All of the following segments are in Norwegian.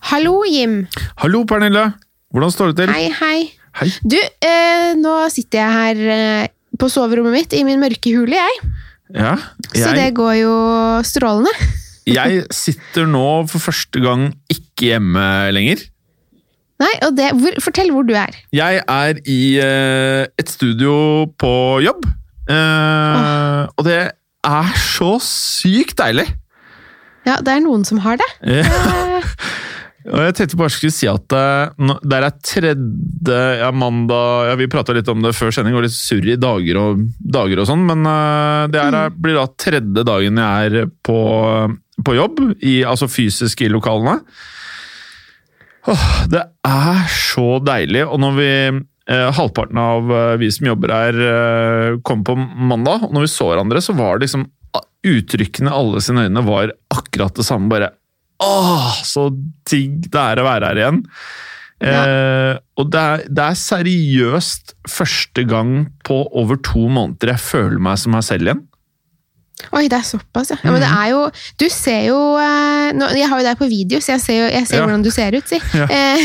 Hallo, Jim. Hallo, Pernille. Hvordan står det til? Hei, hei. Hei. Du, eh, nå sitter jeg her eh, på soverommet mitt i min mørke hule, jeg. Ja, Så det går jo strålende. jeg sitter nå for første gang ikke hjemme lenger. Nei, og det, hvor, Fortell hvor du er. Jeg er i eh, et studio på jobb, eh, og det er så sykt deilig! Ja, det er noen som har det. Ja. Og jeg tenkte bare skulle si at det nå- der er tredje ja, mandag ja, Vi prata litt om det før sending, og litt surr i dager og, dager og sånn, men eh, det er, blir da tredje dagen jeg er på, på jobb, i, altså fysisk i lokalene. Åh, det er så deilig, og når vi eh, Halvparten av eh, vi som jobber her, eh, kom på mandag, og når vi så hverandre, så var det liksom Uttrykkene alle sine øyne var akkurat det samme. bare Åh, så digg det er å være her igjen. Eh, og det er, det er seriøst første gang på over to måneder jeg føler meg som meg selv igjen. Oi, det er såpass, ja. ja men det Mhm. er jo Du ser jo eh, nå, Jeg har jo deg på video, så jeg ser jo jeg ser Ja. hvordan du ser ut, si. Ja. Eh,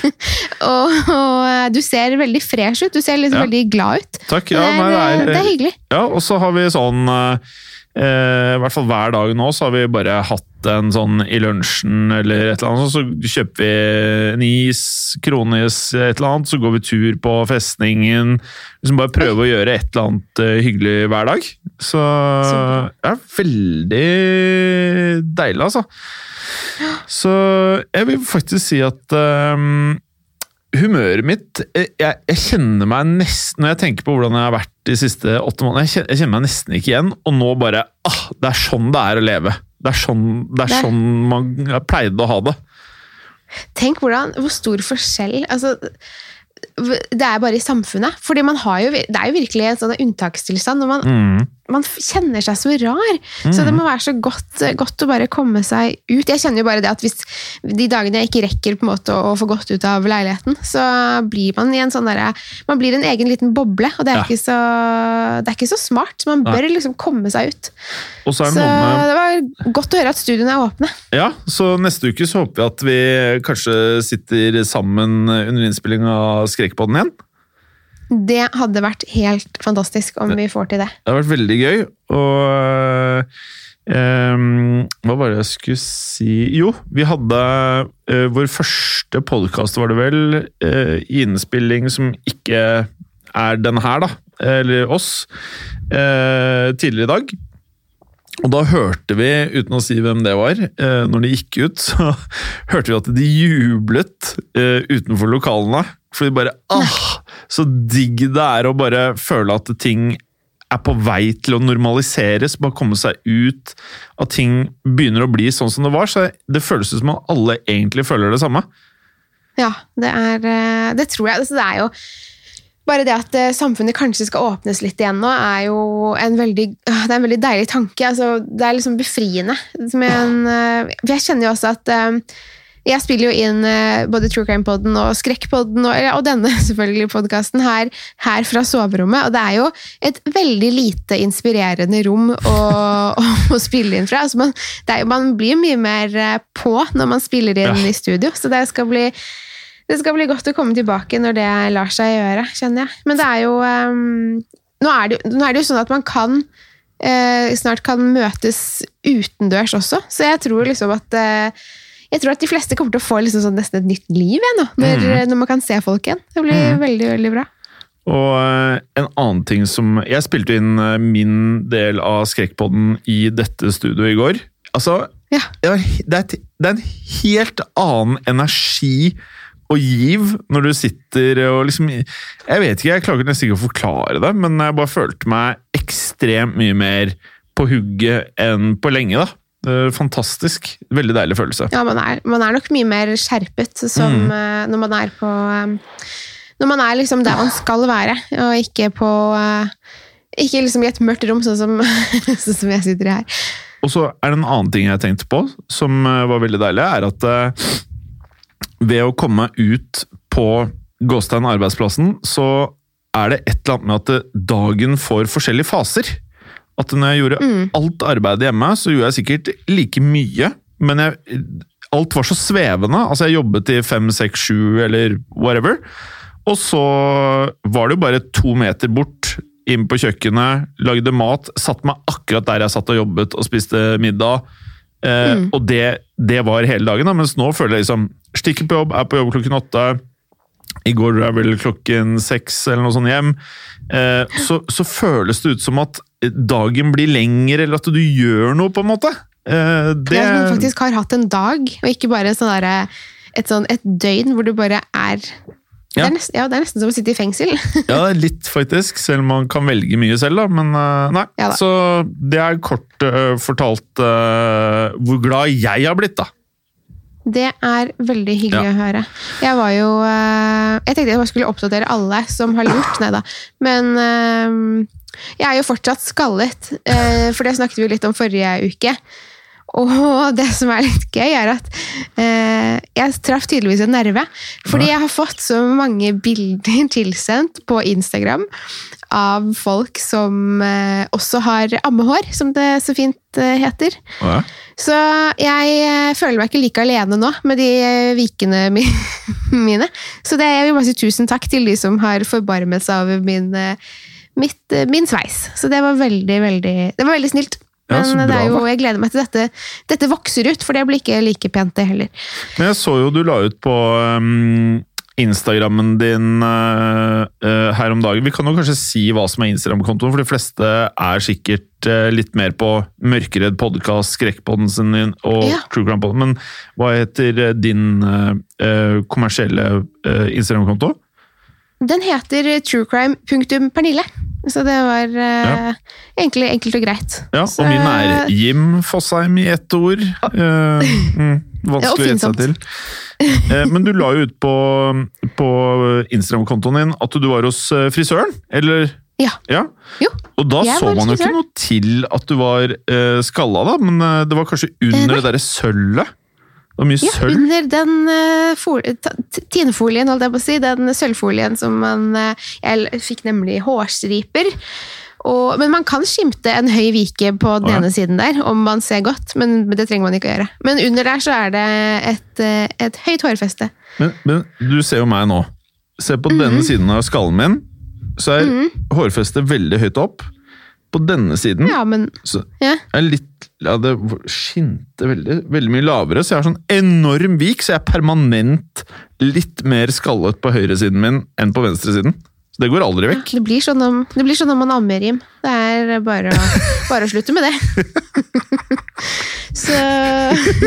og, og eh, du ser veldig fresh ut. Du ser liksom Ja. veldig glad ut. Takk. det, er, nei, det eh, er, det er hyggelig. Ja, og så har vi sånn eh, eh, I hvert fall hver dag nå så har vi bare hatt en sånn i lunsjen eller et eller annet, så kjøper vi en is, kronis, et eller annet, så går vi tur på festningen. Liksom bare prøve å gjøre et eller annet eh, hyggelig hver dag. Så det er veldig deilig, altså. Så jeg vil faktisk si at ehm, humøret mitt jeg, jeg, jeg kjenner meg nesten Når jeg tenker på hvordan jeg har vært de siste åtte månedene, jeg jeg kjenner meg nesten ikke igjen. Og nå bare ah, Det er sånn det er å leve. Det er sånn, det er Det sånn man pleide å ha det. Tenk hvordan, hvor stor forskjell altså, Det er bare i samfunnet. Fordi man har jo, Det er jo virkelig en sånn unntakstilstand. når man, Mm. man kjenner seg så rar. Så det må være så godt, godt å bare komme seg ut. Jeg kjenner jo bare det at hvis de dagene jeg ikke rekker på en måte å få gått ut av leiligheten, så blir man i en sånn derre Man blir en egen liten boble, og det er, Ja. ikke, så, det er ikke så smart. Man bør liksom komme seg ut. Og så er det med det var godt å høre at studiene er åpne. Ja, så neste uke så håper vi at vi kanskje sitter sammen under innspilling av Skrekkpodden igjen. Det hadde vært helt fantastisk om vi får til det. Det har vært veldig gøy, og ehm, Hva var det jeg skulle si Jo, vi hadde eh, vår første podkast, var det vel, eh, i innspilling som ikke er den her, da, eller oss, eh, tidligere i dag. Og da hørte vi, uten å si hvem det var, eh, når de gikk ut, så hørte vi at de jublet eh, utenfor lokalene. For de bare ah, Så digg det er å bare føle at ting er på vei til å normaliseres. Bare komme seg ut. At ting begynner å bli sånn som det var. Så det føles ut som at alle egentlig føler det samme. Ja, det er eh, Det tror jeg. Det er jo bare det at eh, samfunnet kanskje skal åpnes litt igjen nå, er jo en veldig, ah, det er en veldig deilig tanke. Altså, det er liksom befriende. men en, eh, jeg kjenner jo også at jeg spiller jo inn eh, både True Crime Podden og Skrekkpodden og, og denne selvfølgelig podkasten her, her fra soverommet. Og det er jo et veldig lite inspirerende rom å, å, spille inn fra. Altså man, det er, man blir mye mer eh, på når man spiller inn Ja. i studio, så det skal bli det skal bli godt å komme tilbake når det lar seg gjøre, kjenner jeg. Men det er jo um, nå, er det, nå er det jo sånn at man kan eh, snart kan møtes utendørs også, så jeg tror liksom at eh, jeg tror at de fleste kommer til å få liksom sånn nesten et nytt liv igjen, nå, når, når man kan se folk igjen. Det blir veldig, veldig bra. Og eh, en annen ting som Jeg spilte inn eh, min del av Skrekkpodden i dette studioet i går. Altså, Ja. det er, det er, det er en helt annen energi og giv når du sitter og liksom Jeg vet ikke, jeg klarer nesten ikke å forklare det, men jeg bare følte meg ekstremt mye mer på hugget enn på lenge, da. Er Fantastisk. Veldig deilig følelse. Ja, man er, man er nok mye mer skjerpet som, Mm. eh, når man er på eh, Når man er liksom der man skal være, og ikke på eh, Ikke liksom i et mørkt rom, sånn som, sånn som jeg sitter i her. Og så er det en annen ting jeg tenkte på, som eh, var veldig deilig, er at eh, ved å komme ut på Gåstein arbeidsplassen, så er det et eller annet med at eh, dagen får forskjellige faser. At når jeg gjorde Mm. alt arbeidet hjemme, så gjorde jeg sikkert like mye, men jeg, alt var så svevende. Altså, jeg jobbet i fem, seks, sju eller whatever. Og så var det jo bare to meter bort, inn på kjøkkenet, lagde mat, satt meg akkurat der jeg satt og jobbet og spiste middag. Eh, Mm. Og det, det var hele dagen, da. mens nå føler jeg liksom Stikker på jobb, er på jobb klokken åtte. I går er vel klokken seks eller noe sånt hjem. Eh, så, så føles det ut som at dagen blir lengre, eller at du gjør noe, på en måte. Eh, det, ja, man faktisk har hatt en dag, og ikke bare sånn der, et, sånn, et døgn hvor du bare er det, er nesten, ja, det er nesten som å sitte i fengsel. Ja, litt faktisk, selv om man kan velge mye selv, da. Men eh, nei. Ja da. så det er kort uh, fortalt uh, hvor glad jeg har blitt, da. Det er veldig hyggelig Ja. å høre. Jeg var jo eh, Jeg tenkte jeg bare skulle oppdatere alle som har lurt, nei da. Men eh, jeg er jo fortsatt skallet, eh, for det snakket vi litt om forrige uke. Og det som er litt gøy, er at eh, jeg traff tydeligvis en nerve. Fordi jeg har fått så mange bilder tilsendt på Instagram av folk som eh, også har ammehår, som det så fint eh, heter. Ja. Så jeg eh, føler meg ikke like alene nå med de eh, vikene mi mine. Så det, jeg vil bare si tusen takk til de som har forbarmet seg over min, eh, mitt, min sveis. Så det var veldig, veldig, det var veldig snilt. Ja, Men det bra, jo, jeg gleder meg til dette, dette vokser ut, for det blir ikke like pent det heller. Men jeg så jo du la ut på um, Instagrammen din uh, uh, her om dagen. Vi kan jo kanskje si hva som er Instagram-kontoen, for de fleste er sikkert uh, litt mer på Mørkeredd podkast, Skrekkpodden sin og Ja. True Crime Podden. Men hva heter eh, din eh, eh, kommersielle Instagram-konto? Den heter truecrime.pernille, så det var eh, egentlig enkelt og greit. Ja, Så- og min er Jim Fosheim i ett ord. Uh, mm, vanskelig å gjette seg til. Uh, men du la jo ut på, på Instagram-kontoen din at du var hos frisøren, eller? Ja. Ja. Jo. Og da så man jo ikke noe til at du var uh, skalla, da, men det var kanskje under det derre sølvet? Det var mye Ja, sølv. under den uh, fol ta- holdt jeg på å si. Den sølvfolien som man uh, Jeg fikk nemlig hårstriper. Og, men man kan skimte en høy vike på den Å, ja. ene siden der, om man ser godt, men det trenger man ikke å gjøre. Men under der så er det et, et høyt hårfeste. Men, men du ser jo meg nå. Se på Mhm. denne siden av skallen min, så er hårfestet veldig høyt opp. På denne siden Ja, men så ja. er litt ja, Det skinte veldig, veldig mye lavere, så jeg har sånn enorm vik, så jeg er permanent litt mer skallet på høyresiden min enn på venstresiden. Så det går aldri vekk. Det blir sånn om, det blir sånn om man ammer, Jim. Det er bare å, bare å slutte med det. så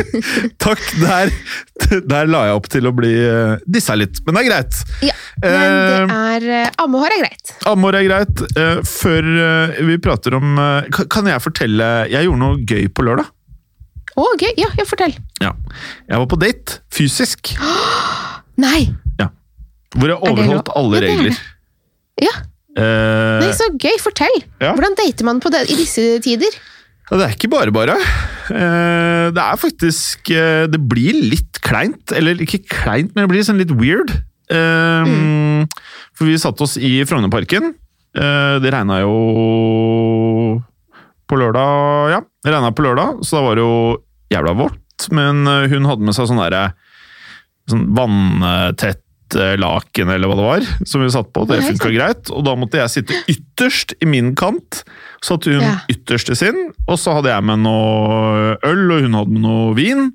Takk! Der, der la jeg opp til å bli uh, dissa litt, men det er greit. Ja. Men det er eh, Ammehår er greit. Ammehår er greit. Eh, før eh, vi prater om eh, kan- jeg fortelle Jeg gjorde noe gøy på lørdag. Å, gøy. Ja, ja, fortell. Ja. Jeg var på date, fysisk, Nei! Ja. hvor jeg overholdt alle Ja, er regler. Ja, Uh, Nei, så gøy! Fortell! Ja. Hvordan dater man på det, i disse tider? Ja, det er ikke bare bare. Eh, det er faktisk eh, Det blir litt kleint. Eller ikke kleint, men det blir sånn litt weird. Eh, For vi satte oss i Frognerparken. Eh, det regna jo på lørdag, ja. Det regna på lørdag, så da var det jo jævla vått. Men eh, hun hadde med seg sånn derre sånn vanntett eh, laken, eller hva det var, som vi satt på. Det funka greit. Og da måtte jeg sitte ytterst i min kant. Satt hun Ja. ytterst i sin, og så hadde jeg med noe øl, og hun hadde med noe vin.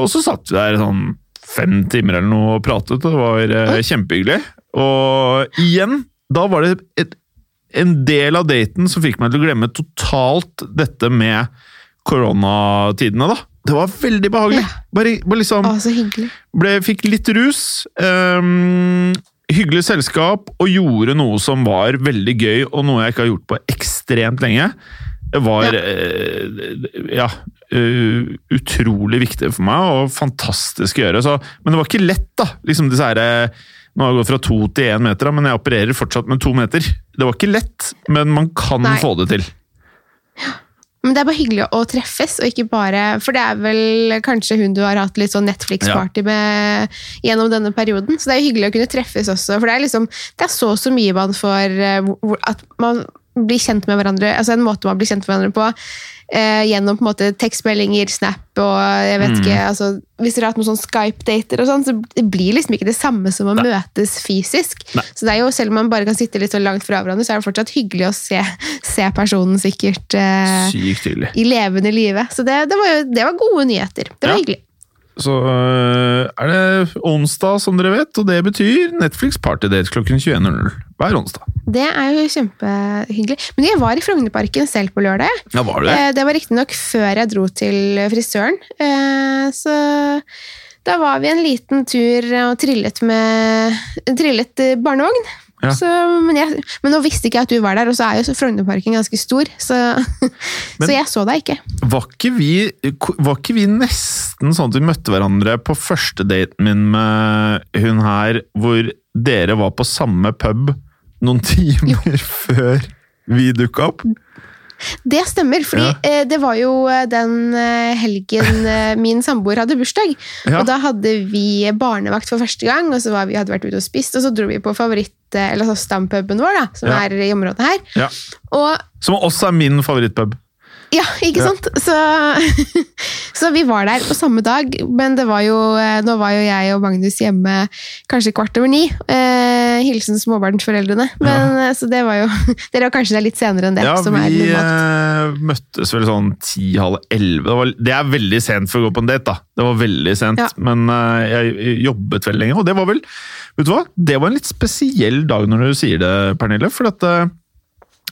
Og så satt vi der sånn fem timer eller noe og pratet, det var eh, kjempehyggelig. Og igjen, da var det et, en del av daten som fikk meg til å glemme totalt dette med koronatidene, da. Det var veldig behagelig. Ja. Bare, bare liksom Å, så hyggelig. ble, fikk litt rus, Um, hyggelig selskap, og gjorde noe som var veldig gøy, og noe jeg ikke har gjort på ekstremt lenge. Det var Ja. ja, eh, utrolig viktig for meg, og fantastisk å gjøre. Så, men det var ikke lett, da. Liksom disse her, eh, nå har jeg gått fra to til én meter, da, men jeg opererer fortsatt med to meter. Det var ikke lett, men man kan Nei. få det til. Men det er bare hyggelig å treffes, og ikke bare For det er vel kanskje hun du har hatt litt sånn Netflix-party med gjennom denne perioden. Så det er jo hyggelig å kunne treffes også. For det er liksom Det er så så mye man får At man bli kjent med hverandre, altså en måte man blir kjent med hverandre på eh, gjennom på en måte tekstmeldinger, Snap og jeg vet Mm. ikke altså, Hvis dere har hatt noen sånn Skype-dater, og sånn, så det blir liksom ikke det samme som å Nei. møtes fysisk. Nei. Så det er jo, Selv om man bare kan sitte litt så langt fra hverandre, så er det fortsatt hyggelig å se, se personen sikkert eh, i levende live. Så det, det, var jo, det var gode nyheter. Det var Ja. hyggelig. Så øh, er det onsdag, som dere vet, og det betyr Netflix Partydate klokken 21.00 hver onsdag. Det er jo kjempehyggelig. Men jeg var i Frognerparken selv på lørdag. Ja, var det det? Eh, Det var riktignok før jeg dro til frisøren. Eh, Så da var vi en liten tur og trillet med Trillet barnevogn. Ja. Så, men, jeg, men nå visste ikke jeg at du var der, og så er jo Frognerparken ganske stor, så, så jeg så deg ikke. Var ikke, vi, var ikke vi nesten sånn at vi møtte hverandre på første daten min med hun her, hvor dere var på samme pub noen timer før vi dukka opp? Det stemmer, fordi Ja. eh, det var jo eh, den eh, helgen eh, min samboer hadde bursdag. Ja. Og da hadde vi barnevakt for første gang, og så var vi, hadde vært ute og spist, og så dro vi på favoritt, eller så stampuben vår, da, som Ja. er i området her. Ja. Og Som også er min favorittpub. ja, ikke sant? Så, så vi var der på samme dag, men det var jo, nå var jo jeg og Magnus hjemme kanskje kvart over ni. Eh, hilsen småbarnsforeldrene. Men, ja. Så det var jo Dere var kanskje det litt senere enn det. Ja, som vi eh, møttes vel sånn ti-halv elleve. Det, var- det er veldig sent for å gå på en date, da. Det var veldig sent, Ja. men eh, jeg jobbet veldig lenge. Og det var vel Vet du hva? Det var en litt spesiell dag når du sier det, Pernille. For at eh,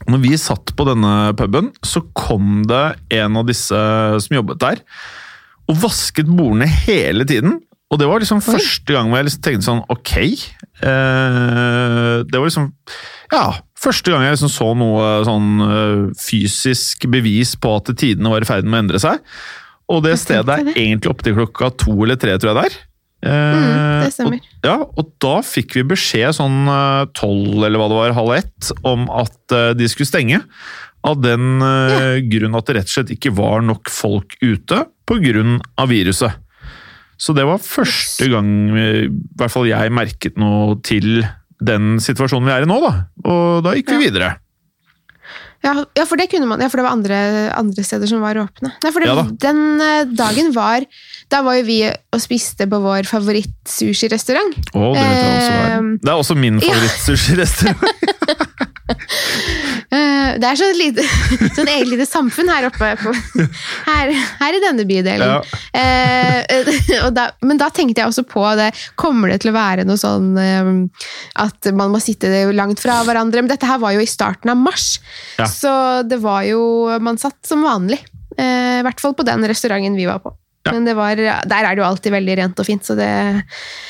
når vi satt på denne puben, så kom det en av disse som jobbet der, og vasket bordene hele tiden. Og det var liksom Oi. første gang hvor jeg liksom tenkte sånn Ok. Eh, det var liksom Ja, første gang jeg liksom så noe sånn eh, fysisk bevis på at tidene var i ferd med å endre seg. Og det stedet er egentlig opp til klokka to eller tre, tror jeg det er. Eh, Mm, det stemmer. Og, ja, og da fikk vi beskjed sånn tolv eller hva det var, halv ett, om at de skulle stenge. Av den eh, grunn at det rett og slett ikke var nok folk ute av viruset. Så det var første gang i hvert fall jeg merket noe til den situasjonen vi er i nå, da. Og da gikk vi Ja. videre. Ja, ja, for det kunne man. Ja, for det var andre, andre steder som var åpne. Nei, for det, Ja da. den eh, dagen var Da var jo vi og spiste på vår favoritt-sushirestaurant. Å, det. Eh, Det er også min favorittsushirestaurant. Eh, Det er sånn lite, sånn eget lite samfunn her oppe på, her, her i denne bydelen. Ja. Eh, da, men da tenkte jeg også på det. Kommer det til å være noe sånn eh, at man må sitte langt fra hverandre? Men dette her var jo i starten av mars, Ja. så det var jo Man satt som vanlig. Eh, I hvert fall på den restauranten vi var på. Ja. Men det var, der er det jo alltid veldig rent og fint, så det,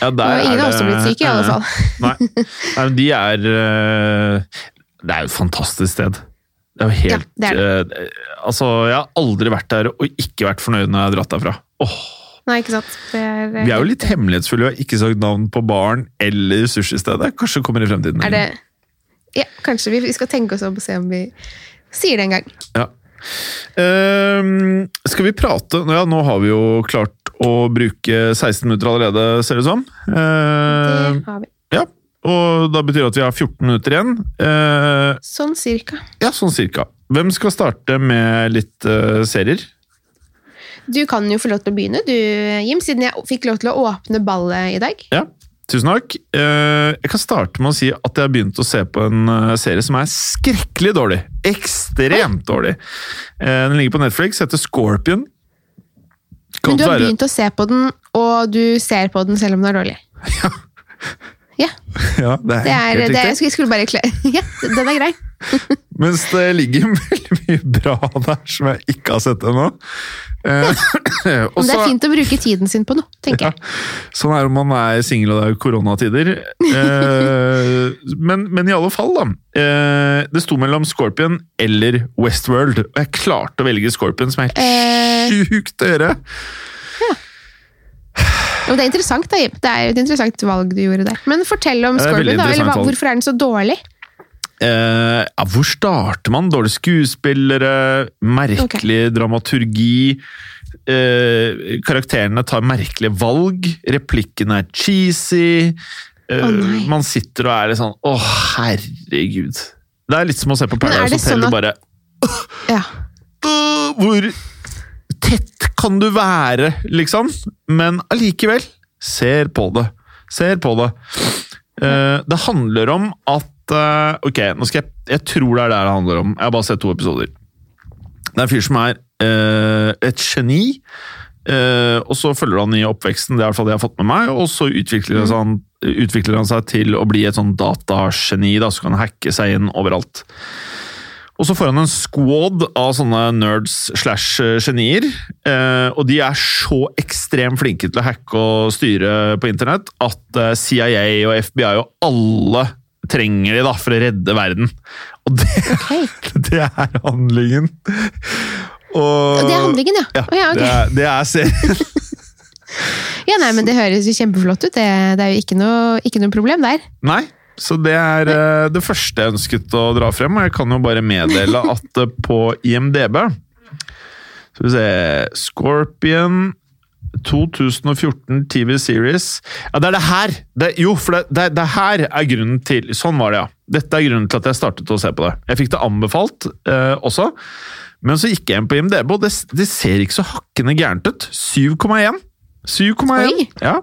Ja, ingen oss som ble syke, i alle fall. Nei, Nei de er eh, Det er jo et fantastisk sted. Det er jo helt Ja, det eh, Altså, jeg har aldri vært der og ikke vært fornøyd når jeg har dratt derfra. Åh, Nei, ikke sant? Det er, vi er jo litt hemmelighetsfulle og har ikke sagt navn på baren eller sushistedet. Kanskje det kommer i fremtiden. Er det Ja, kanskje vi, skal tenke oss om og se om vi sier det en gang. Ja. Ehm, skal vi prate Ja, nå har vi jo klart å bruke 16 minutter allerede, ser det ut som. Uh, Det har vi. Og da betyr det at vi har 14 minutter igjen. Eh, Sånn cirka. ja, sånn cirka. Hvem skal starte med litt eh, serier? Du kan jo få lov til å begynne, du, Jim, siden jeg fikk lov til å åpne ballet i dag. Ja, tusen takk. Eh, jeg kan starte med å si at jeg har begynt å se på en eh, serie som er skrekkelig dårlig. Ekstremt dårlig. Eh, den ligger på Netflix, heter Scorpion. Kan Men du har begynt å se på den, og du ser på den selv om den er dårlig. Ja, Ja, det er, det er, helt det, er, jeg skulle- bare. Ja, den er grei. Mens det ligger veldig mye bra der som jeg ikke har sett ennå. Eh, Men det er fint å bruke tiden sin på noe, tenker Ja, jeg. sånn er det om man er singel og det er koronatider. Eh, men, men i alle fall, da. Eh, det sto mellom Scorpion eller Westworld, og jeg klarte å velge Scorpion, som er Eh. helt sjukt å gjøre. Og det er interessant, da, Jim. Det er jo et interessant valg du gjorde der. Men fortell om Ja, Scorpion, da. Eller, hvorfor er den så dårlig? Uh, ja, hvor starter man? Dårlige skuespillere, merkelig dramaturgi. Uh, karakterene tar merkelige valg. Replikkene er cheesy. Uh, oh, man sitter og er litt sånn Å, herregud. Det er litt som å se på Paradise Hotel. sånn at... og bare Ja. «Åh, Hvor tett kan du være, liksom? Men allikevel, ser på det. Ser på det. Uh, det handler om at uh, Ok, nå skal jeg Jeg tror det er det det handler om. Jeg har bare sett to episoder. Det er en fyr som er uh, et geni, og så følger han i oppveksten, det er i hvert fall det jeg har fått med meg, og så utvikler, han, utvikler han seg til å bli et sånn datageni, da, så kan han hacke seg inn overalt. Og så får han en squad av sånne nerds slash genier. Eh, og de er så ekstremt flinke til å hacke og styre på internett at eh, CIA og FBI og alle trenger de da for å redde verden. Og det, okay. det er handlingen. Og, det er handlingen, ja. Ja, oh, ja, okay. det, er, det er serien. ja nei, men Det høres jo kjempeflott ut. Det, det er jo ikke noe, ikke noe problem der. Nei, så det er uh, det første jeg ønsket å dra frem, og jeg kan jo bare meddele at uh, på IMDb Skal vi se Scorpion 2014 TV Series Ja, det er det her! Det, jo, for det, det, det her er grunnen til Sånn var det, ja. Dette er grunnen til at jeg startet å se på det. Jeg fikk det anbefalt uh, også, men så gikk jeg inn på IMDb, og det, det ser ikke så hakkende gærent ut. 7,1. 7,1. Ja.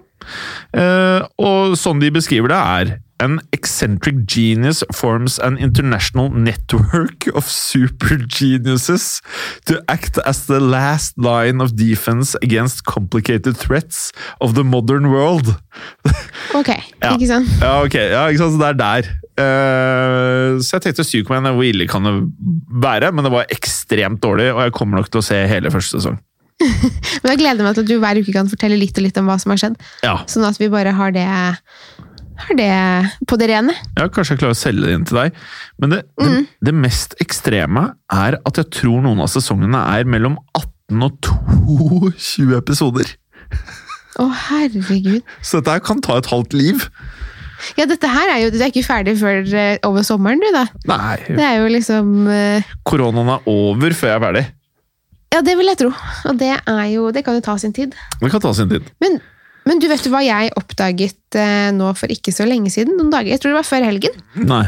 Uh, og sånn de beskriver det, er An eccentric genius forms an international network of super geniuses to act as the last line of defense against complicated threats of the modern world. Ok, Ja. ikke sant? Ja, ok. Ja, ikke sant? Så det er der. Uh, så jeg tenkte 7,1, hvor ille kan det være? Men det var ekstremt dårlig, og jeg kommer nok til å se hele første sesong. Men jeg gleder meg til at du hver uke kan fortelle litt og litt om hva som har skjedd. Ja, Sånn at vi bare har det, har det på det rene. Ja, kanskje jeg klarer å selge det inn til deg. Men det, det, det mest ekstreme er at jeg tror noen av sesongene er mellom 18 og 22 episoder. Å, herregud. Så dette her kan ta et halvt liv. Ja, dette her er jo Du er ikke ferdig før eh, over sommeren, du, da. Nei, Det er jo liksom uh... koronaen er over før jeg er ferdig. Ja, det vil jeg tro. Og det er jo Det kan jo ta sin tid. Det kan ta sin tid. Men, men du vet du hva jeg oppdaget eh, nå for ikke så lenge siden? Noen dager, Jeg tror det var før helgen. Nei.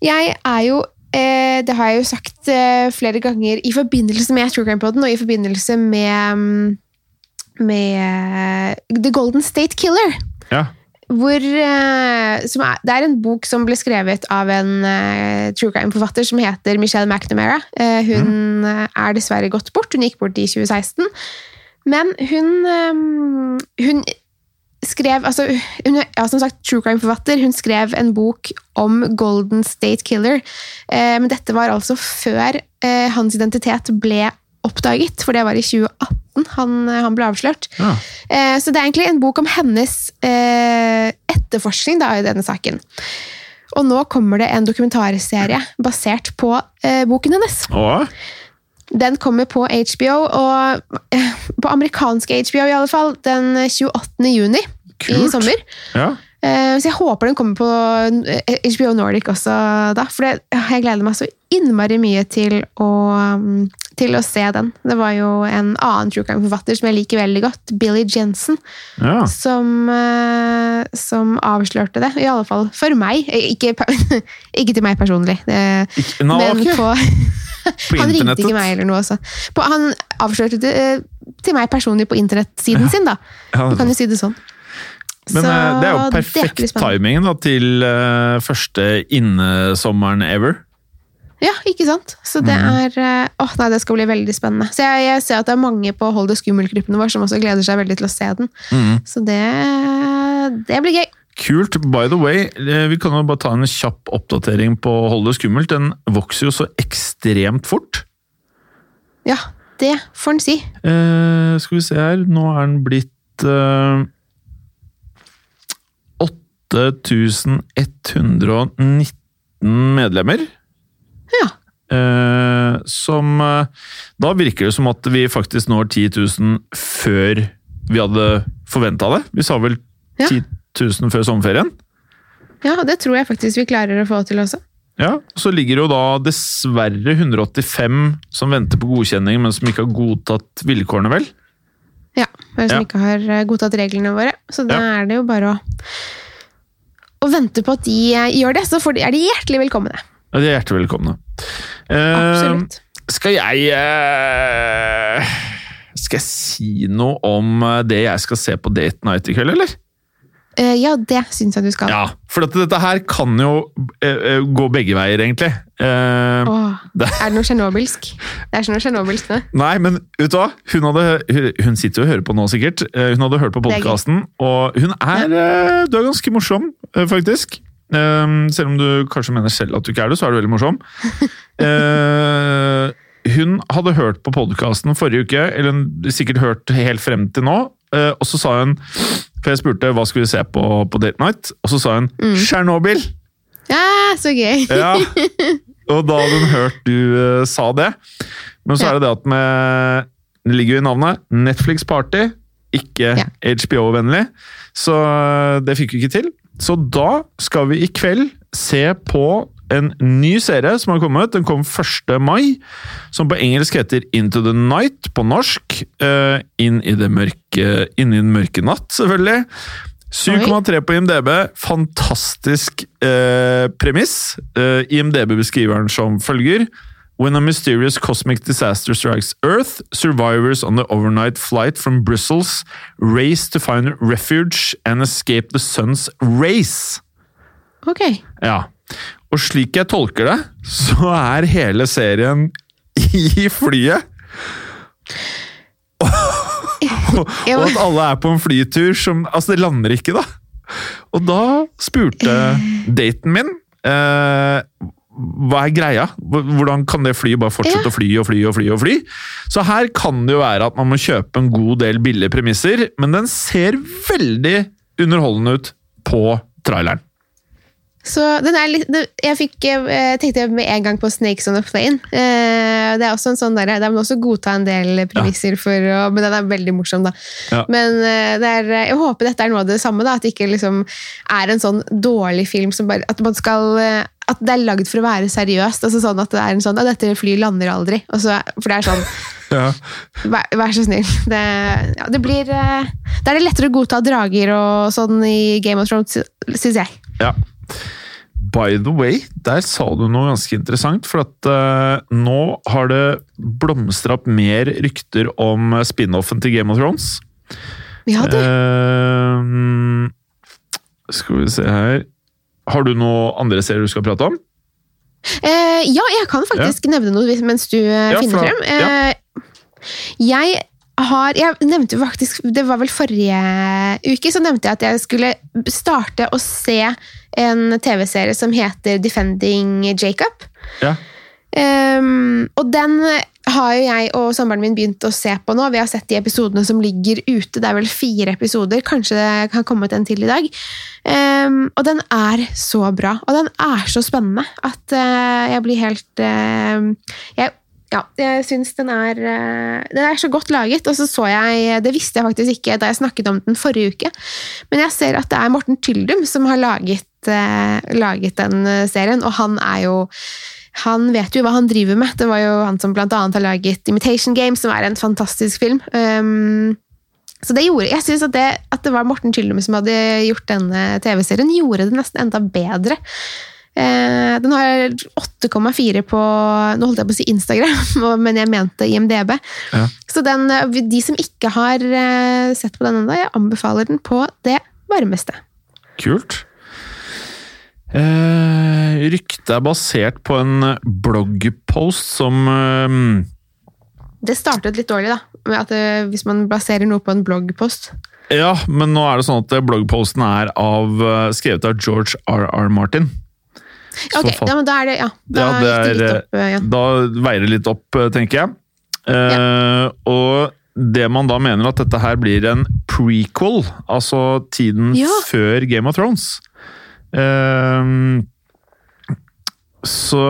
Jeg er jo eh, Det har jeg jo sagt eh, flere ganger i forbindelse med True Crime Poden og i forbindelse med mm, med The Golden State Killer. Ja. Hvor, som er, det er en bok som ble skrevet av en uh, true crime-forfatter som heter Michelle McNamara. Uh, hun mm. er dessverre gått bort. Hun gikk bort i 2016. Men hun, eh, hun skrev altså, hun, er, ja, Som sagt, true crime-forfatter. Hun skrev en bok om Golden State Killer. Eh, men dette var altså før eh, hans identitet ble oppdaget, for det var i 2018 han, han ble avslørt. Ja. Eh, Så det er egentlig en bok om hennes eh, etterforskning da, i denne saken. Og nå kommer det en dokumentarserie basert på eh, boken hennes. Å? Den kommer på HBO, og eh, på amerikanske HBO i alle fall, den 28. juni i sommer. Ja. Eh, Så jeg håper den kommer på eh, HBO Nordic også da, for det, jeg gleder meg så innmari mye til å, mm, til å se den. Det var jo en annen true crime-forfatter som jeg liker veldig godt, Billy Jensen, ja. som, eh, som avslørte det. I alle fall for meg. Eh, Ikke, ikke til meg personlig. Det- nå, men ok. på, På han ringte ikke meg eller noe også. På, han avslørte det eh, til meg personlig på internettsiden sin, da. Ja, Du kan jo si det sånn. Men Så eh, det er jo perfekt er timing da, til uh, første innesommeren ever. Ja, ikke sant? Så det er åh Åh, nei, det skal bli veldig spennende. Så jeg, jeg ser at det er mange på Hold det skummelt-gruppene våre som også gleder seg veldig til å se den. Mm. Så det, det blir gøy. Kult. By the way, eh, vi kan jo bare ta en kjapp oppdatering på Hold det skummelt. Den vokser jo så ekstremt fort. Ja, det får en si. Eh, skal vi se her, nå er den blitt eh, 8119 medlemmer. Ja. Eh, som eh, Da virker det som at vi faktisk når 10 000 før vi hadde forventa det. Vi sa vel Ja. 10 000 før sommerferien. ja, og det tror jeg faktisk vi klarer å få til også. Ja, Så ligger jo da dessverre 185 som venter på godkjenning, men som ikke har godtatt vilkårene, vel? Ja, men som Ja. ikke har eh, godtatt reglene våre. Så da Ja. er det jo bare å, å vente på at de eh, gjør det, så får de, er de hjertelig velkomne. Ja, De er hjertelig velkomne. Eh, Absolutt. skal jeg eh, Skal jeg si noe om eh, det jeg skal se på Date Night i kveld, eller? Eh, ja, det syns jeg du skal. Ja, for dette, dette her kan jo uh, gå begge veier, egentlig. Uh, Åh, Det- er det noe tsjernobylsk? Det er ikke noe tsjernobylsk, det. Nei, men vet du hva? Hun, hadde, hun- sitter jo og hører på nå, sikkert. Hun hadde hørt på podkasten, og hun er uh, Du er ganske morsom, faktisk. Selv om du kanskje mener selv at du ikke er det, så er du veldig morsom. Hun hadde hørt på podkasten forrige uke, eller hun sikkert hørt helt frem til nå, eh, og så sa hun For jeg spurte hva skulle vi se på på Date Night, og så sa hun Mm. Tsjernobyl! Ja, så gøy! Ja. Og da hadde hun hørt du uh, sa det. Men så Ja. er det det at med Det ligger jo i navnet. Netflix Party. Ikke Ja. HBO-vennlig. Så eh, det fikk vi ikke til. Så da skal vi i kveld se på en ny serie som har kommet. Den kom 1. mai. Som på engelsk heter Into the Night. På norsk Uh, Inn i det mørke Inn i den mørke natt, selvfølgelig. 7,3 på IMDb. Fantastisk uh, premiss. Uh, IMDb beskriver den som følger. When a mysterious cosmic disaster strikes Earth, survivors on the overnight flight from Brussels race to find refuge and escape the sun's race. Ok. Ja. Og slik jeg tolker det, så er hele serien i flyet. Og at alle er på en flytur som Altså, det lander ikke, da. Og da spurte daten min eh, hva er greia? Hvordan kan det flyet bare fortsette Ja. å fly og fly og fly? og fly? Så her kan det jo være at man må kjøpe en god del billige premisser, men den ser veldig underholdende ut på traileren. Så den litt, jeg fikk, jeg tenkte med en gang på Snakes on a Plane. Eh, det er også en sånn der, der må også godta en del premisser, for men den er veldig morsom. da. Ja. Men eh, det er, jeg håper dette er noe av det samme, da, at det ikke liksom er en sånn dårlig film som bare, at man skal eh, at det er lagd for å være seriøst. altså sånn At det er en sånn, at dette flyet lander aldri. Så, for det er sånn Ja. Vær, vær så snill. Det, ja, det blir eh, Da er det lettere å godta drager og sånn i Game of Thrones, syns jeg. Ja. By the way, der sa du noe ganske interessant, for at uh, nå har det blomstra opp mer rykter om spin-offen til Game of Thrones. Ja, det. Uh, skal vi se her Har du noe andre serier du skal prate om? Uh, ja, jeg kan faktisk nevne noe mens du Ja, finner frem. Ja. Jeg har Jeg nevnte faktisk Det var vel forrige uke, så nevnte jeg at jeg skulle starte å se en TV-serie som heter Defending Jacob. Ja. Um, og den har jo jeg og samboeren min begynt å se på nå. Vi har sett de episodene som ligger ute. Det er vel fire episoder. Kanskje det kan komme ut en til i dag. Um, og den er så bra, og den er så spennende at uh, jeg blir helt uh, jeg, Ja, jeg syns den er eh, Den er så godt laget, og så så jeg Det visste jeg faktisk ikke da jeg snakket om den forrige uke, men jeg ser at det er Morten Tyldum som har laget, eh, laget den eh, serien, og han er jo han vet jo hva han driver med. Det var jo han som blant annet har laget Imitation Game, som er en fantastisk film. Um, så det gjorde, Jeg syns at, at det var Morten Tyldum som hadde gjort denne TV-serien, gjorde det nesten enda bedre. Eh, den har 8,4 på nå holdt jeg på å si Instagram, men jeg mente IMDb. Ja. Så den, eh, de som ikke har eh, sett på den ennå, jeg anbefaler den på det varmeste. Kult. Eh, ryktet er basert på en bloggpost som eh, Det startet litt dårlig, da. Med at eh, Hvis man baserer noe på en bloggpost. Ja, men nå er det sånn at bloggposten er av, skrevet av George R.R. Martin. Ok, ja, men da er det Ja, da Ja, det det er, litt opp. eh, Ja. Da veier det litt opp, eh, tenker jeg. Eh, Og det man da mener at dette her blir en prequel, altså tiden før Game of Thrones. Eh, så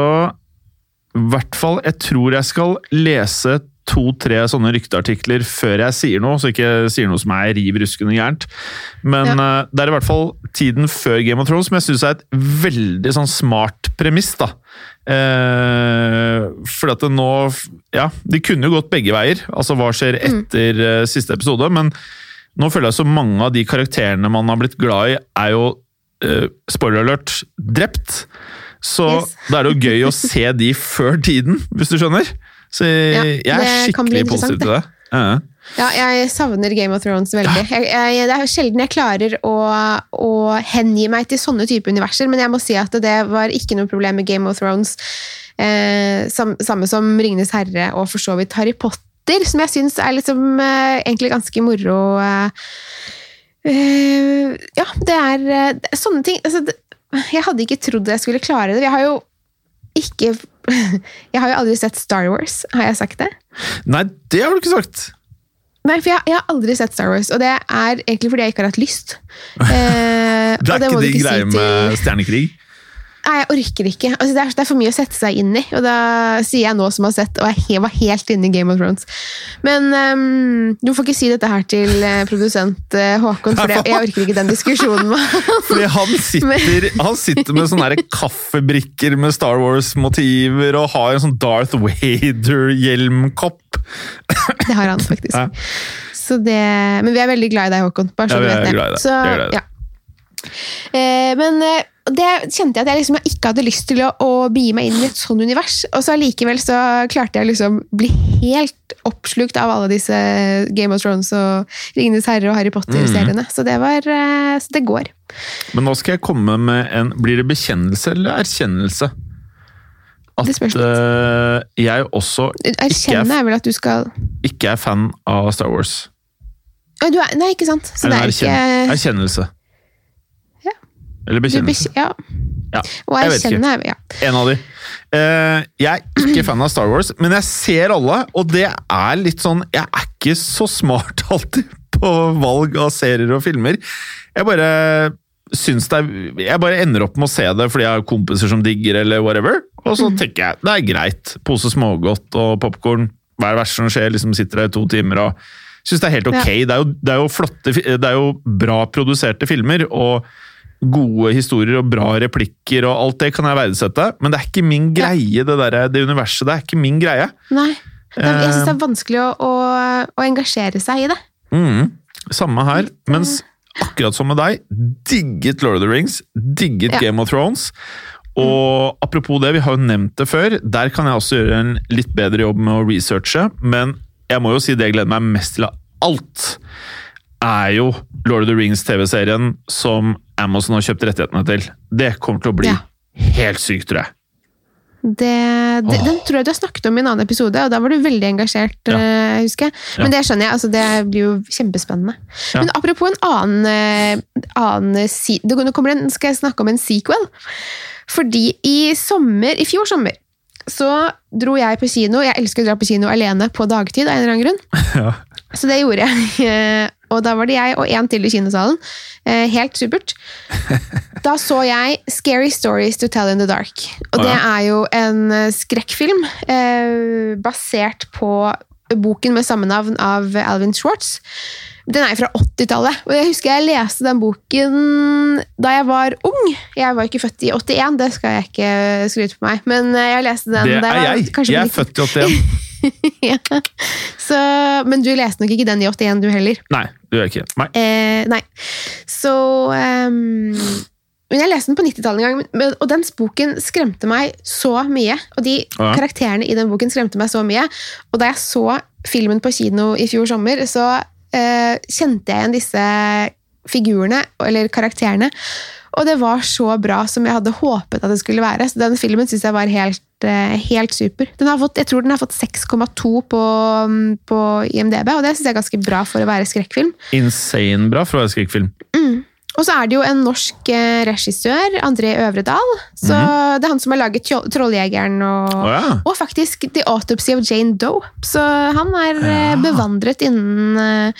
i hvert fall Jeg tror jeg skal lese to-tre sånne rykteartikler før jeg sier noe, så ikke sier noe som er riv ruskende gærent. Men eh, det er i hvert fall tiden før Game of Thrones, som jeg syns er et veldig sånn smart premiss. da. Uh, fordi at det nå Ja, de kunne jo gått begge veier. Altså hva skjer etter eh, siste episode? Men nå føler jeg så mange av de karakterene man har blitt glad i, er jo uh, spoiler alert drept. Så Yes. da er det jo gøy å se de før tiden, hvis du skjønner. Så Ja, jeg er skikkelig positiv til det. Ja. Ja, jeg savner Game of Thrones veldig. Jeg, jeg, det er sjelden jeg klarer å, å hengi meg til sånne type universer, men jeg må si at det var ikke noe problem med Game of Thrones. Eh, sam, samme som Ringenes herre og for så vidt Harry Potter, som jeg syns er liksom, eh, egentlig ganske moro. Eh, eh, ja, det er, eh, det er sånne ting altså, det, Jeg hadde ikke trodd jeg skulle klare det. Jeg har jo ikke Jeg har jo aldri sett Star Wars, har jeg sagt det? Nei, det har du ikke sagt! Nei, for jeg, jeg har aldri sett Star Wars, og det er egentlig fordi jeg ikke har hatt lyst. Eh, Det er ikke du din greie si til- med stjernekrig? Nei, jeg orker ikke. Altså, det, er, det er for mye å sette seg inn i, og da sier jeg nå som har sett, og jeg var helt inne i Game of Thrones. Men um, du får ikke si dette her til eh, produsent eh, Håkon, for jeg, jeg orker ikke den diskusjonen med. Fordi han sitter, han sitter med sånne kaffebrikker med Star Wars-motiver og har en sånn Darth Vader-hjelmkopp. Det har han faktisk. Ja. Så det, men vi er veldig glad i deg, Håkon. Bare så Ja, vi du vet det. Så, ja. Eh, men eh, det kjente jeg at jeg liksom ikke hadde lyst til å, å begi meg inn i et sånt univers. Og så allikevel så klarte jeg liksom bli helt oppslukt av alle disse Game of Thrones og Ringenes herre og Harry Potter-seriene. Så det var eh, Så det går. Men nå skal jeg komme med en Blir det bekjennelse eller erkjennelse? At eh, jeg også Erkjenne er vel at du skal ikke er fan av Star Wars. Du er, Nei, ikke sant? Så det er ikke erkjennelse. Ja. Eller bekjennelse. Ja. Ja, Og jeg vet ikke. er ja. En av de. Uh, jeg er ikke fan av Star Wars, men jeg ser alle, og det er litt sånn Jeg er ikke så smart alltid på valg av serier og filmer. Jeg bare syns det er Jeg bare ender opp med å se det fordi jeg har kompiser som digger, eller whatever. Og så tenker jeg det er greit. Pose smågodt og popkorn. Hva er det verste som skjer? Liksom sitter der i to timer og syns det er helt ok. Det, er jo, det er jo flotte Det er jo bra produserte filmer. og gode historier og bra replikker og alt det kan jeg verdsette, men det er ikke min greie, det, der, det universet. Det er ikke min greie. Nei. Jeg syns det Eh. er vanskelig å, å, å engasjere seg i det. Mm, samme her. Mens akkurat som med deg, digget Lord of the Rings, digget Ja. Game of Thrones. Og apropos det, vi har jo nevnt det før, der kan jeg også gjøre en litt bedre jobb med å researche, men jeg må jo si det jeg gleder meg mest til av alt, er jo Lord of the Rings-TV-serien som Amazon har kjøpt rettighetene til. Det kommer til å bli Ja. helt sykt, tror jeg. Det, det, den tror jeg du har snakket om i en annen episode, og da var du veldig engasjert. Ja. Uh, husker jeg. Men det skjønner jeg, altså det blir jo kjempespennende. Ja. Men apropos en annen, eh, annen si, Nå en, skal jeg snakke om en sequel. Fordi i sommer, i fjor sommer så dro jeg på kino. Jeg elsker å dra på kino alene på dagtid av en eller annen grunn. Ja. Så det gjorde jeg. Og da var det jeg og en til i kinosalen. Eh, Helt supert. Da så jeg Scary Stories to Tell in the Dark. Og det er jo en eh, skrekkfilm eh, basert på boken med samme navn av Alvin Schwartz. Den er fra 80-tallet, og jeg husker jeg leste den boken da jeg var ung. Jeg var ikke født i 81, det skal jeg ikke skryte på meg, men eh, jeg leste den Det da er var jeg. Jeg er født i 81. ja. Så, men du leste nok ikke den i 81, du heller. Nei, du gjør ikke. Nei. Eh, nei. Så um, Men jeg leste den på 90-tallet en gang, og den boken skremte meg så mye. Og de Ja. karakterene i den boken skremte meg så mye. Og da jeg så filmen på kino i fjor sommer, så kjente jeg igjen disse figurene, eller karakterene. Og det var så bra som jeg hadde håpet at det skulle være. Så den filmen syns jeg var helt, eh, helt super. Den har fått, jeg tror den har fått 6,2 på, mm, på IMDb, og det syns jeg er ganske bra for å være skrekkfilm. Insane bra for å være skrekkfilm. Og så er det jo en norsk eh, regissør, André Øvredal. Så Det er han som har laget 'Trolljegeren' og, oh, ja. og faktisk 'The Autopsy of Jane Doe'. Så han er eh, Ja. bevandret innen, eh,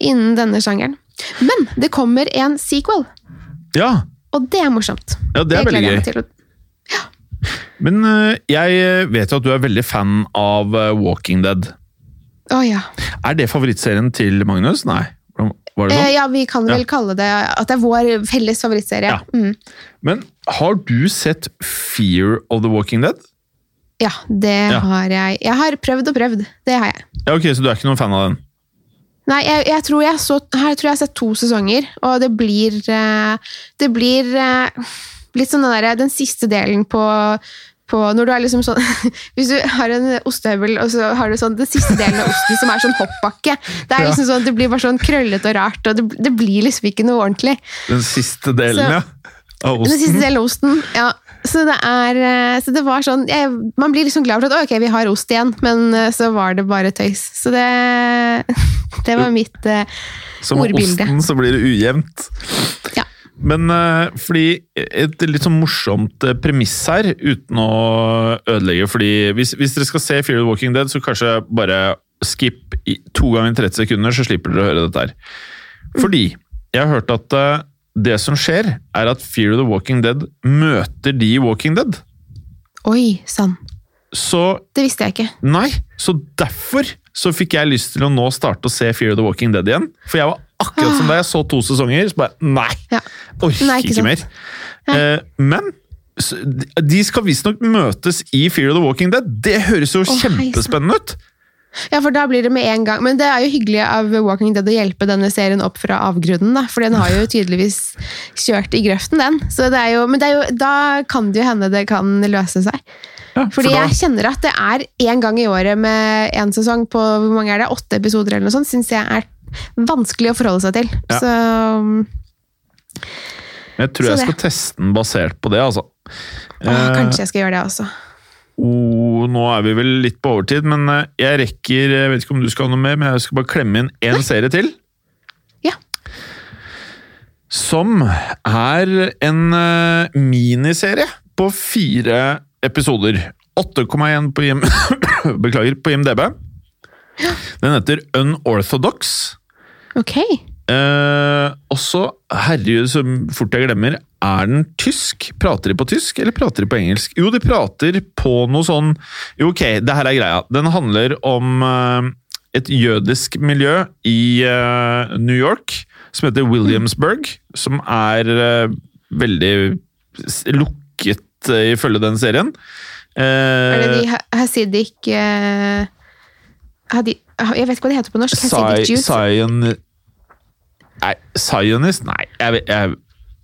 innen denne sjangeren. Men det kommer en sequel, ja. og det er morsomt. Ja, det er veldig gøy. meg. Men jeg vet jo at du er veldig fan av Walking Dead. Å ja. Er det favorittserien til Magnus? Nei. Var det Eh, sånn? ja, vi kan vel Ja. kalle det at det er vår felles favorittserie. Ja. Mm. Men har du sett Fear of the Walking Dead? ja, det Ja. har jeg. Jeg har prøvd og prøvd. Det har jeg. Ja, ok, Så du er ikke noen fan av den? Nei, jeg, jeg, tror jeg, så, her tror jeg har sett to sesonger, og det blir eh, Det blir litt sånn den, der, den siste delen på, på Når du er liksom sånn Hvis du har en ostehøvel, og så har du sånn den siste delen av osten som er sånn hoppbakke. Det er liksom sånn, det blir bare sånn krøllete og rart, og det, det blir liksom ikke noe ordentlig. Den siste delen, Så- ja. Av Den siste delen av osten, ja. Så det er eh, Så det var sånn jeg, Man blir liksom glad for at ok, vi har ost igjen, men eh, så var det bare tøys. Så det Det var mitt eh, Som med ordbilde. osten så blir det ujevnt. Ja. Men eh, fordi et litt sånn morsomt eh, premiss her, uten å ødelegge fordi hvis, hvis dere skal se Fear the Walking Dead, så kanskje bare skip i to ganger 30 sekunder, så slipper dere å høre dette her. Fordi jeg har hørt at eh, det som skjer, er at Fear of the Walking Dead møter de i Walking Dead. Oi sann. Det visste jeg ikke. Nei, så derfor så fikk jeg lyst til å nå starte å se Fear of the Walking Dead igjen. For jeg var akkurat som da jeg så to sesonger, så bare nei! Ja. Orker Nei, ikke, ikke mer. Eh, men de skal visstnok møtes i Fear of the Walking Dead. Det høres jo oh, kjempespennende ut! Ja, for da blir det med en gang. Men det er jo hyggelig av Walking Dead å hjelpe denne serien opp fra avgrunnen, da. For den har jo tydeligvis kjørt i grøften, den. Så det er jo, men det er jo, da kan det jo hende det kan løse seg. Ja, for Fordi da- jeg kjenner at det er én gang i året med én sesong på hvor mange er det, åtte episoder eller noe sånt, syns jeg er vanskelig å forholde seg til. Ja. Så Jeg tror så jeg det. skal teste den basert på det, altså. åh, Eh, kanskje jeg skal gjøre det også. oh, nå er vi vel litt på overtid, men eh, jeg rekker Jeg vet ikke om du skal ha noe mer, men jeg skal bare klemme inn én serie til. Ja. Som er en eh, miniserie på fire episoder. 8,1 på IM Beklager, på IMDb. Den heter Unorthodox. Ok. Eh, og så, herregud, så fort jeg glemmer, er den tysk? Prater de på tysk, eller prater de på engelsk? Jo, de prater på noe sånn Jo, ok, det her er greia. Den handler om eh, et jødisk miljø i eh, New York som heter Williamsburg, som er eh, veldig lukket eh, ifølge den serien. Eh, Er det de Ha- Hasidic Hadi, Jeg vet ikke hva det heter på norsk. Sci-. Nei, Zionist? Nei, jeg, vet- jeg,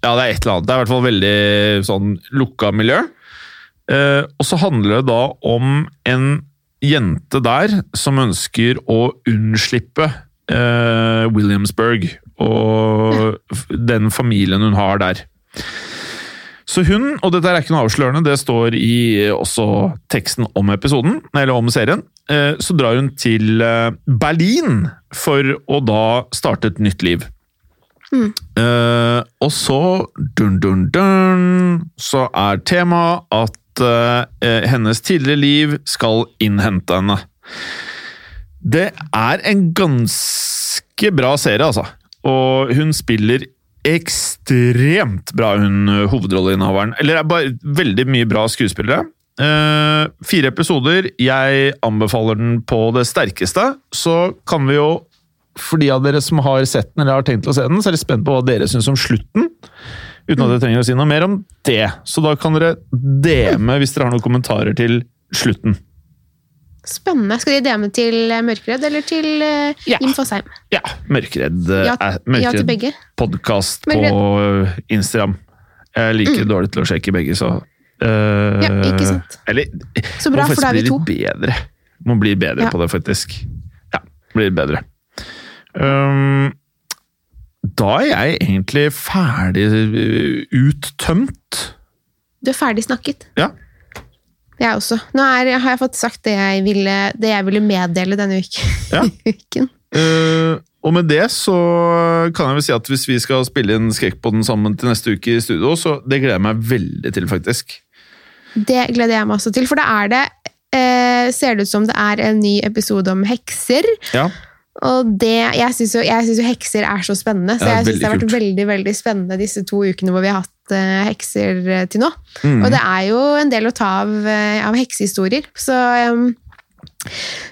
ja, det er et eller annet. Det er i hvert fall veldig sånn lukka miljø. Eh, og så handler det da om en jente der som ønsker å unnslippe eh, Williamsburg og den familien hun har der. Så hun, og dette er ikke noe avslørende, det står i også teksten om episoden, eller om serien, eh, så drar hun til eh, Berlin for å da starte et nytt liv. Eh, og så, dun, dun, dun, så er temaet at eh, hennes tidligere liv skal innhente henne. Det er en ganske bra serie, altså. Og hun spiller ekstremt bra, hun eh, hovedrolleinnehaveren. Eller er bare veldig mye bra skuespillere. Uh, fire episoder. Jeg anbefaler den på det sterkeste. Så kan vi jo, for de av dere som har sett den eller har tenkt å se den, så er jeg spent på hva dere syns om slutten. Uten at jeg trenger å si noe mer om det. Så da kan dere DM-e hvis dere har noen kommentarer til slutten. Spennende. Skal de DM til eh, Mørkredd eller til uh, Ja. Jim Fosheim? Ja, Mørkredd, eh, Ja, er- ja podkast på Instagram. Jeg er like dårlig til å sjekke begge, så uh, Ja, ikke sant. Eller Så bra, må for da er vi to. bli bedre. Må bli bedre Ja. på det, faktisk. Ja, blir bedre. Um, da er jeg egentlig ferdig uttømt. Du er ferdig snakket. Ja. Jeg også. Nå er, har jeg fått sagt det jeg ville, det jeg ville meddele denne uken. Ja. uken. Uh, og med det så kan jeg vel si at hvis vi skal spille inn Skrekkpodden sammen til neste uke i studio, så det gleder jeg meg veldig til, faktisk. Det gleder jeg meg også til, for da er det uh, Ser det ut som det er en ny episode om hekser. Ja. Og det, jeg syns jo, jo hekser er så spennende, så Ja, jeg synes det har vært kult. veldig veldig spennende disse to ukene hvor vi har hatt uh, hekser eh, til nå. Mm. Og det er jo en del å ta av, uh, av heksehistorier. Så, um,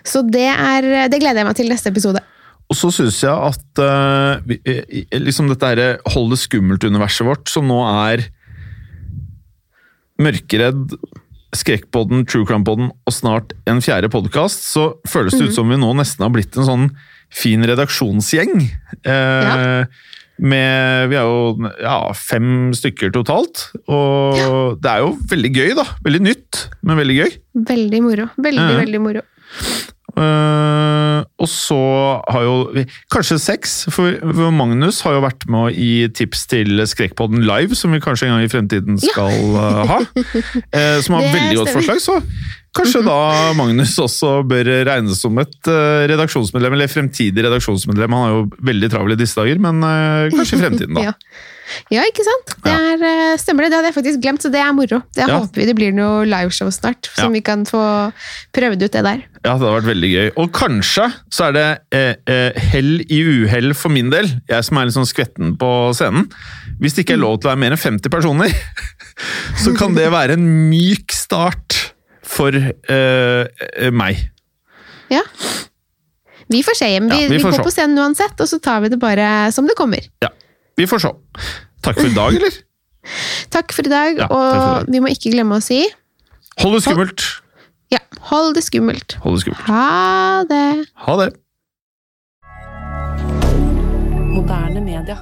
så det, er, det gleder jeg meg til neste episode. Og så syns jeg at uh, liksom dette her Hold det skummelt-universet vårt, som nå er Mørkeredd, Skrekkpodden, True Crime-podden og snart en fjerde podkast, så føles det ut som vi nå nesten har blitt en sånn fin redaksjonsgjeng. Eh, Med, vi er jo ja, fem stykker totalt, og det er jo veldig gøy, da. Veldig nytt, men veldig gøy. Veldig moro. Veldig, Ja. veldig moro. Eh, og så har jo vi- Kanskje seks, for for Magnus har jo vært med gi tips til Skrekkpodden Live, som vi kanskje en gang i fremtiden skal ja. ha. Eh, som har veldig godt forslag, så kanskje da Magnus også bør regnes som et eh, redaksjonsmedlem, eller fremtidig redaksjonsmedlem. Han er jo veldig travel i disse dager, men eh, kanskje i fremtiden, da. Ja. ja, ikke sant? Det er, eh, stemmer det. Det hadde jeg faktisk glemt, så det er moro. Det Ja. håper vi det blir noe liveshow snart, Ja. som vi kan få prøvd ut det der. Ja, det hadde vært veldig gøy. Og kanskje så er det eh, hell i uhell for min del, jeg som er litt sånn skvetten på scenen. Hvis det ikke er lov til å være mer enn 50 personer, så kan det være en myk start for eh, eh, meg. Ja. Vi får se, vi, Ja, vi vi, går se. på scenen uansett, og så tar vi det bare som det kommer. Ja, vi får se. Takk for i dag, eller? Takk for i dag, Ja, takk for i og dag. vi må ikke glemme å si Hold det skummelt. ja, hold det skummelt. Hold det skummelt. Ha det! Ha det. Moderne media.